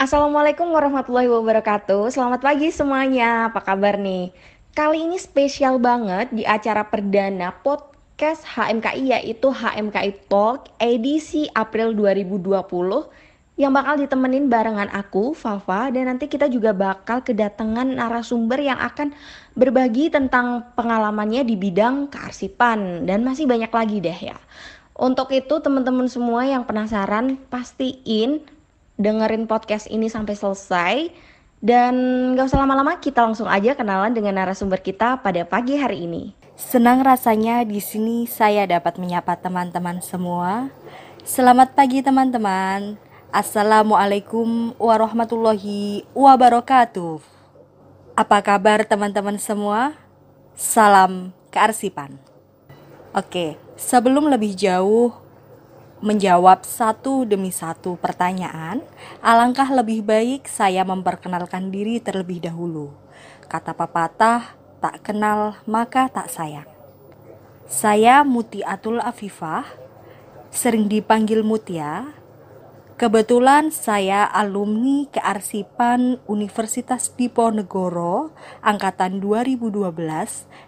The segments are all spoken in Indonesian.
Assalamualaikum warahmatullahi wabarakatuh. Selamat pagi semuanya. Apa kabar nih? Kali ini spesial banget di acara perdana podcast HMKI yaitu HMKI Talk edisi April 2020 yang bakal ditemenin barengan aku, Fafa, dan nanti kita juga bakal kedatangan narasumber yang akan berbagi tentang pengalamannya di bidang kearsipan dan masih banyak lagi deh ya. Untuk itu teman-teman semua yang penasaran pastiin dengerin podcast ini sampai selesai. Dan gak usah lama-lama, kita langsung aja kenalan dengan narasumber kita pada pagi hari ini. Senang rasanya di sini saya dapat menyapa teman-teman semua. Selamat pagi teman-teman. Assalamualaikum warahmatullahi wabarakatuh. Apa kabar teman-teman semua? Salam kearsipan. Oke, sebelum lebih jauh menjawab satu demi satu pertanyaan, alangkah lebih baik saya memperkenalkan diri terlebih dahulu. Kata pepatah, tak kenal maka tak sayang. Saya Mutiatul Afifah, sering dipanggil Mutia. Kebetulan saya alumni kearsipan Universitas Diponegoro angkatan 2012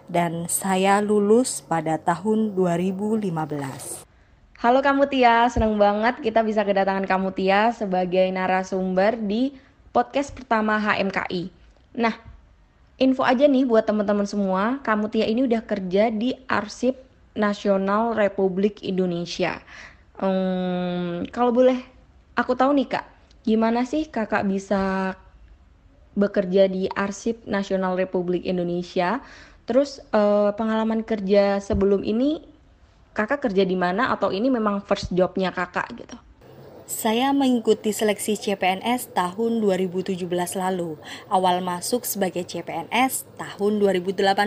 dan saya lulus pada tahun 2015. Halo Kamu Tia, senang banget kita bisa kedatangan Kamu Tia sebagai narasumber di podcast pertama HMKI. Nah, info aja nih buat teman-teman semua, Kamu Tia ini udah kerja di Arsip Nasional Republik Indonesia. Hmm, kalau boleh aku tahu nih kak, gimana sih kakak bisa bekerja di Arsip Nasional Republik Indonesia? Terus eh, pengalaman kerja sebelum ini kakak kerja di mana atau ini memang first jobnya kakak gitu? Saya mengikuti seleksi CPNS tahun 2017 lalu. Awal masuk sebagai CPNS tahun 2018.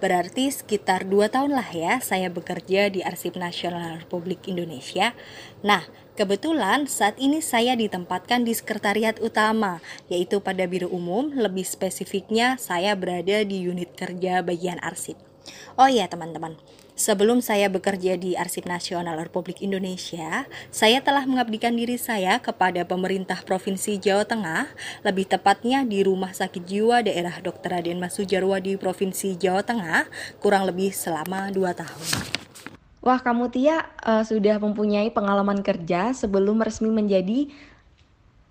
Berarti sekitar 2 tahun lah ya saya bekerja di Arsip Nasional Republik Indonesia. Nah, kebetulan saat ini saya ditempatkan di sekretariat utama, yaitu pada Biro Umum, lebih spesifiknya saya berada di unit kerja bagian arsip. Oh iya teman-teman, Sebelum saya bekerja di Arsip Nasional Republik Indonesia, saya telah mengabdikan diri saya kepada pemerintah Provinsi Jawa Tengah, lebih tepatnya di Rumah Sakit Jiwa Daerah Dr. Raden Mas Sujarwo di Provinsi Jawa Tengah, kurang lebih selama 2 tahun. Wah, kamu Tia uh, sudah mempunyai pengalaman kerja sebelum resmi menjadi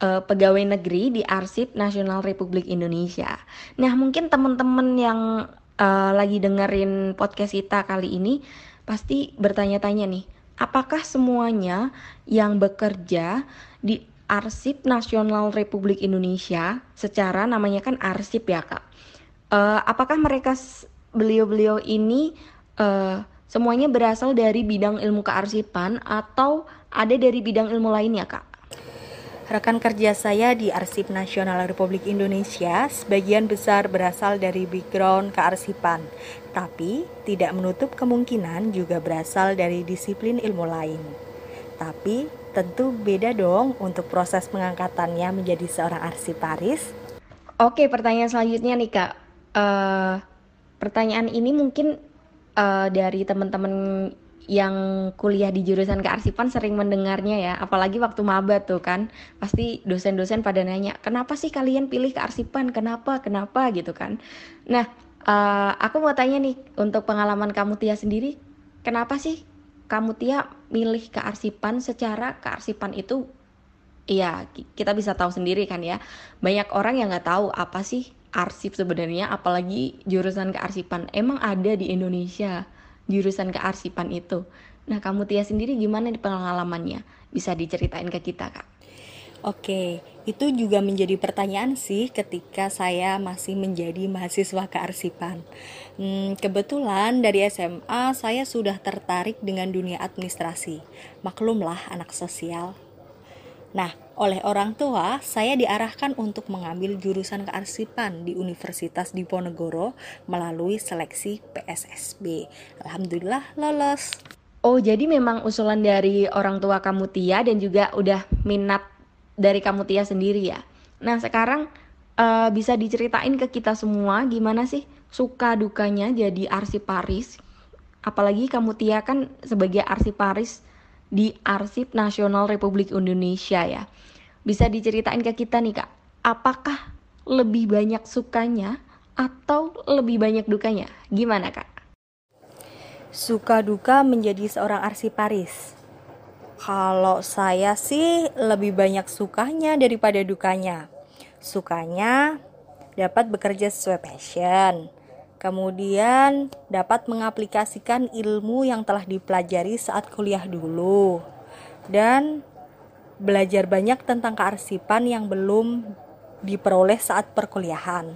uh, pegawai negeri di Arsip Nasional Republik Indonesia. Nah, mungkin teman-teman yang uh, lagi dengerin podcast kita kali ini pasti bertanya-tanya nih, apakah semuanya yang bekerja di Arsip Nasional Republik Indonesia secara namanya kan arsip ya kak. Uh, apakah mereka beliau-beliau ini uh, semuanya berasal dari bidang ilmu kearsipan atau ada dari bidang ilmu lainnya kak? Rekan kerja saya di Arsip Nasional Republik Indonesia sebagian besar berasal dari background kearsipan, tapi tidak menutup kemungkinan juga berasal dari disiplin ilmu lain. Tapi tentu beda dong untuk proses pengangkatannya menjadi seorang arsiparis. Oke, pertanyaan selanjutnya nih kak. Uh, pertanyaan ini mungkin uh, dari teman-teman yang kuliah di jurusan kearsipan sering mendengarnya ya, apalagi waktu maba tuh kan, pasti dosen-dosen pada nanya, kenapa sih kalian pilih kearsipan, kenapa, kenapa? gitu kan. Nah, uh, aku mau tanya nih, untuk pengalaman kamu Tia sendiri, kenapa sih kamu Tia milih kearsipan secara kearsipan itu, ya kita bisa tahu sendiri kan ya, banyak orang yang nggak tahu apa sih arsip sebenarnya, apalagi jurusan kearsipan, emang ada di Indonesia jurusan kearsipan itu. Nah, kamu Tia sendiri gimana di pengalamannya? Bisa diceritain ke kita, Kak? Oke, itu juga menjadi pertanyaan sih ketika saya masih menjadi mahasiswa kearsipan. Hmm, kebetulan dari SMA saya sudah tertarik dengan dunia administrasi. Maklumlah anak sosial. Nah, oleh orang tua, saya diarahkan untuk mengambil jurusan kearsipan di Universitas Diponegoro melalui seleksi PSSB. Alhamdulillah lolos. Oh, jadi memang usulan dari orang tua kamu Tia dan juga udah minat dari kamu Tia sendiri ya. Nah, sekarang uh, bisa diceritain ke kita semua gimana sih suka dukanya jadi arsiparis? Apalagi kamu Tia kan sebagai arsiparis di Arsip Nasional Republik Indonesia ya. bisa diceritain ke kita nih kak, apakah lebih banyak sukanya atau lebih banyak dukanya? Gimana kak? Suka duka menjadi seorang arsiparis. Kalau saya sih lebih banyak sukanya daripada dukanya. Sukanya dapat bekerja sesuai passion. Kemudian dapat mengaplikasikan ilmu yang telah dipelajari saat kuliah dulu. Dan belajar banyak tentang kearsipan yang belum diperoleh saat perkuliahan.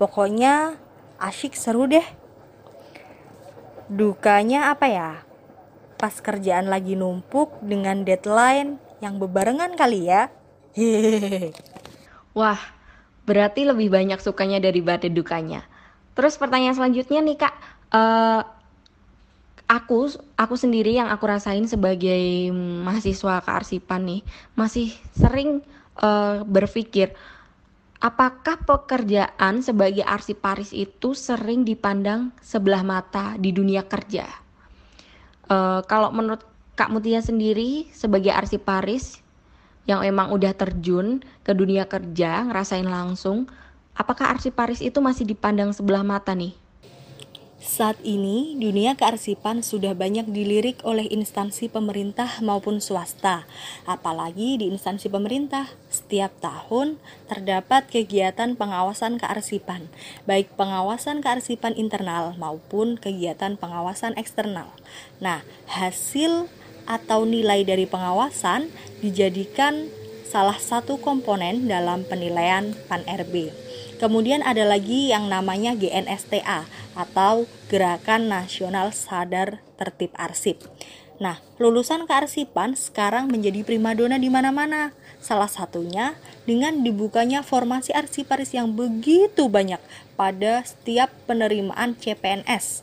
Pokoknya asyik seru deh. Dukanya apa ya? Pas kerjaan lagi numpuk dengan deadline yang bebarengan kali ya. Hehehe. Wah, berarti lebih banyak sukanya daripada dukanya. Terus pertanyaan selanjutnya nih kak, uh, aku aku sendiri yang aku rasain sebagai mahasiswa kearsipan nih masih sering uh, berpikir apakah pekerjaan sebagai arsiparis itu sering dipandang sebelah mata di dunia kerja? Uh, kalau menurut Kak Mutia sendiri sebagai arsiparis yang emang udah terjun ke dunia kerja, ngerasain langsung, apakah arsiparis itu masih dipandang sebelah mata nih? Saat ini, dunia kearsipan sudah banyak dilirik oleh instansi pemerintah maupun swasta. Apalagi di instansi pemerintah, setiap tahun terdapat kegiatan pengawasan kearsipan, baik pengawasan kearsipan internal maupun kegiatan pengawasan eksternal. Nah, hasil atau nilai dari pengawasan dijadikan salah satu komponen dalam penilaian PAN-RB. Kemudian ada lagi yang namanya GNSTA atau Gerakan Nasional Sadar Tertib Arsip. Nah, lulusan kearsipan sekarang menjadi primadona di mana-mana. Salah satunya dengan dibukanya formasi arsiparis yang begitu banyak pada setiap penerimaan CPNS.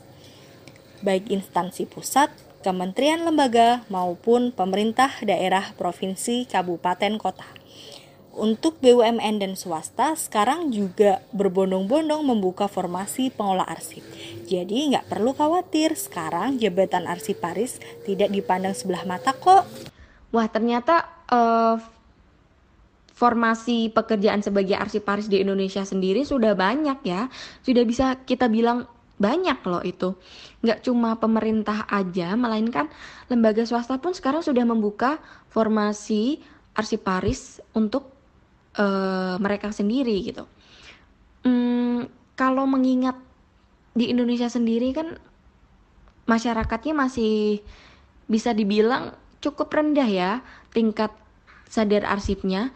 Baik instansi pusat, kementerian lembaga maupun pemerintah daerah provinsi, kabupaten, kota untuk BUMN dan swasta sekarang juga berbondong-bondong membuka formasi pengolah arsip. Jadi nggak perlu khawatir, sekarang jabatan arsiparis tidak dipandang sebelah mata kok. Wah ternyata uh, formasi pekerjaan sebagai arsiparis di Indonesia sendiri sudah banyak ya. Sudah bisa kita bilang banyak loh itu. Nggak cuma pemerintah aja, melainkan lembaga swasta pun sekarang sudah membuka formasi arsiparis untuk uh, mereka sendiri gitu. Hmm, kalau mengingat di Indonesia sendiri kan masyarakatnya masih bisa dibilang cukup rendah ya tingkat sadar arsipnya.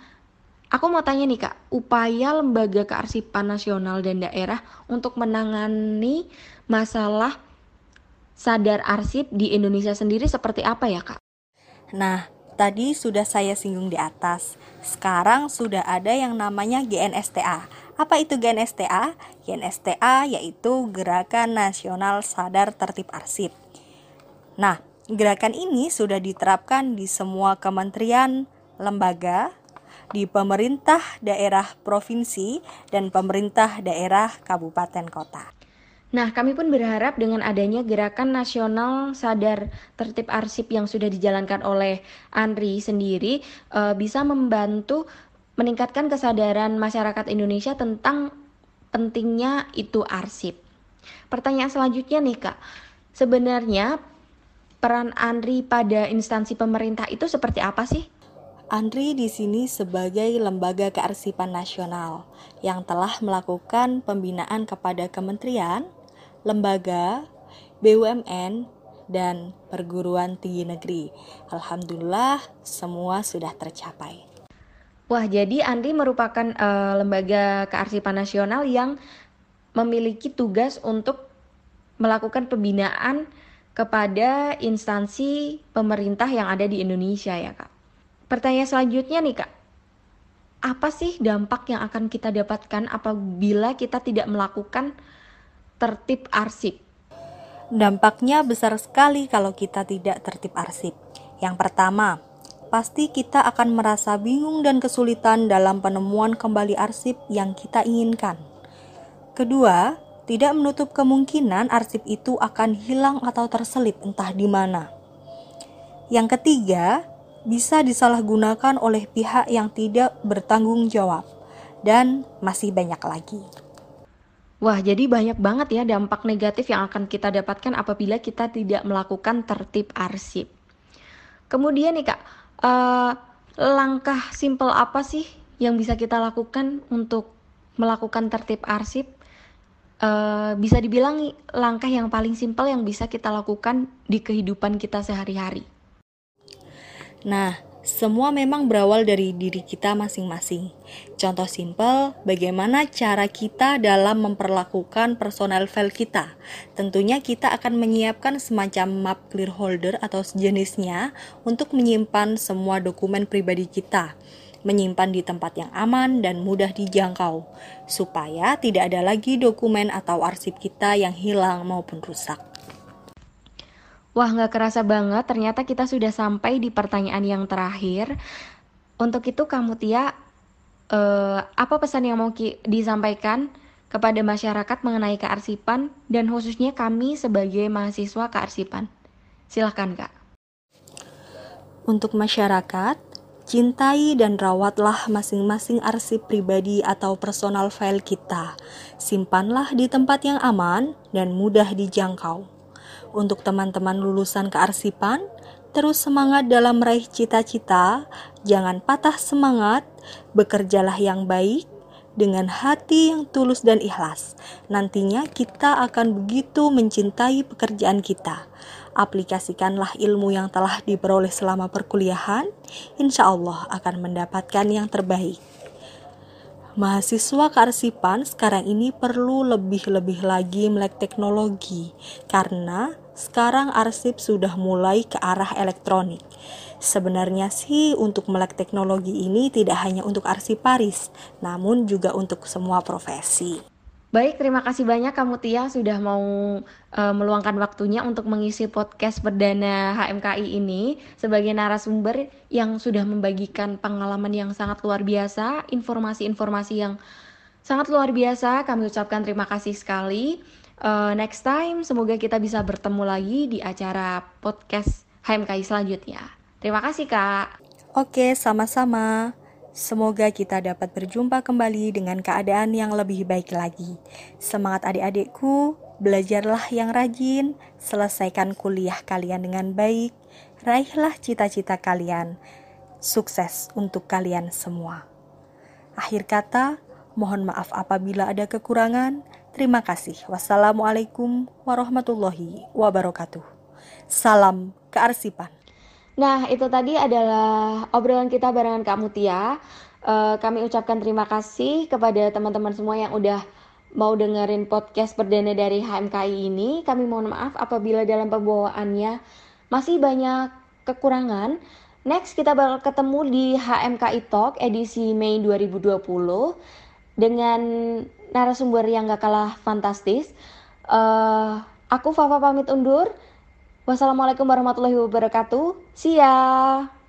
Aku mau tanya nih kak, upaya lembaga kearsipan nasional dan daerah untuk menangani masalah sadar arsip di Indonesia sendiri seperti apa ya kak? Nah, Tadi sudah saya singgung di atas. Sekarang sudah ada yang namanya GNSTA. Apa itu GNSTA? GNSTA yaitu Gerakan Nasional Sadar Tertib Arsip. Nah, gerakan ini sudah diterapkan di semua kementerian, lembaga, di pemerintah daerah provinsi dan pemerintah daerah kabupaten kota. Nah, kami pun berharap dengan adanya gerakan nasional sadar tertib arsip yang sudah dijalankan oleh Andri sendiri uh, bisa membantu meningkatkan kesadaran masyarakat Indonesia tentang pentingnya itu arsip. Pertanyaan selanjutnya nih Kak, sebenarnya peran Andri pada instansi pemerintah itu seperti apa sih? Andri di sini sebagai lembaga kearsipan nasional yang telah melakukan pembinaan kepada kementerian, lembaga, BUMN, dan perguruan tinggi negeri. Alhamdulillah, semua sudah tercapai. Wah, jadi Andri merupakan uh, lembaga kearsipan nasional yang memiliki tugas untuk melakukan pembinaan kepada instansi pemerintah yang ada di Indonesia ya, Kak. Pertanyaan selanjutnya nih, Kak. Apa sih dampak yang akan kita dapatkan apabila kita tidak melakukan tertib arsip. Dampaknya besar sekali kalau kita tidak tertib arsip. Yang pertama, pasti kita akan merasa bingung dan kesulitan dalam penemuan kembali arsip yang kita inginkan. Kedua, tidak menutup kemungkinan arsip itu akan hilang atau terselip entah di mana. Yang ketiga, bisa disalahgunakan oleh pihak yang tidak bertanggung jawab, dan masih banyak lagi. Wah, jadi banyak banget ya dampak negatif yang akan kita dapatkan apabila kita tidak melakukan tertib arsip. Kemudian nih kak, uh, langkah simple apa sih yang bisa kita lakukan untuk melakukan tertib arsip? Uh, bisa dibilang langkah yang paling simpel yang bisa kita lakukan di kehidupan kita sehari-hari. Nah, semua memang berawal dari diri kita masing-masing. Contoh simpel, bagaimana cara kita dalam memperlakukan personal file kita. Tentunya kita akan menyiapkan semacam map clear holder atau sejenisnya untuk menyimpan semua dokumen pribadi kita menyimpan di tempat yang aman dan mudah dijangkau, supaya tidak ada lagi dokumen atau arsip kita yang hilang maupun rusak. Wah, nggak kerasa banget. Ternyata kita sudah sampai di pertanyaan yang terakhir. Untuk itu, kamu Tia, eh, apa pesan yang mau disampaikan kepada masyarakat mengenai kearsipan dan khususnya kami sebagai mahasiswa kearsipan? Silahkan, Kak. Untuk masyarakat, cintai dan rawatlah masing-masing arsip pribadi atau personal file kita. Simpanlah di tempat yang aman dan mudah dijangkau. Untuk teman-teman lulusan kearsipan, terus semangat dalam meraih cita-cita, jangan patah semangat, bekerjalah yang baik, dengan hati yang tulus dan ikhlas. Nantinya kita akan begitu mencintai pekerjaan kita. Aplikasikanlah ilmu yang telah diperoleh selama perkuliahan, insya Allah akan mendapatkan yang terbaik. Mahasiswa kearsipan sekarang ini perlu lebih-lebih lagi melek teknologi karena sekarang arsip sudah mulai ke arah elektronik. Sebenarnya sih untuk melek teknologi ini tidak hanya untuk arsiparis, namun juga untuk semua profesi. Baik, terima kasih banyak kamu Tia sudah mau uh, meluangkan waktunya untuk mengisi podcast perdana HMKI ini sebagai narasumber yang sudah membagikan pengalaman yang sangat luar biasa, informasi-informasi yang sangat luar biasa. Kami ucapkan terima kasih sekali. Uh, next time semoga kita bisa bertemu lagi di acara podcast HMKI selanjutnya. Terima kasih, Kak. Oke, sama-sama. Semoga kita dapat berjumpa kembali dengan keadaan yang lebih baik lagi. Semangat adik-adikku, belajarlah yang rajin, selesaikan kuliah kalian dengan baik, raihlah cita-cita kalian. Sukses untuk kalian semua. Akhir kata, mohon maaf apabila ada kekurangan. Terima kasih. Wassalamualaikum warahmatullahi wabarakatuh. Salam kearsipan. Nah, itu tadi adalah obrolan kita barengan Kak Mutia. Uh, kami ucapkan terima kasih kepada teman-teman semua yang udah mau dengerin podcast perdana dari HMKI ini. Kami mohon maaf apabila dalam pembawaannya masih banyak kekurangan. Next kita bakal ketemu di HMKI Talk edisi Mei 2020 dengan narasumber yang gak kalah fantastis. Uh, aku Fafa pamit undur. Wassalamualaikum warahmatullahi wabarakatuh. See ya.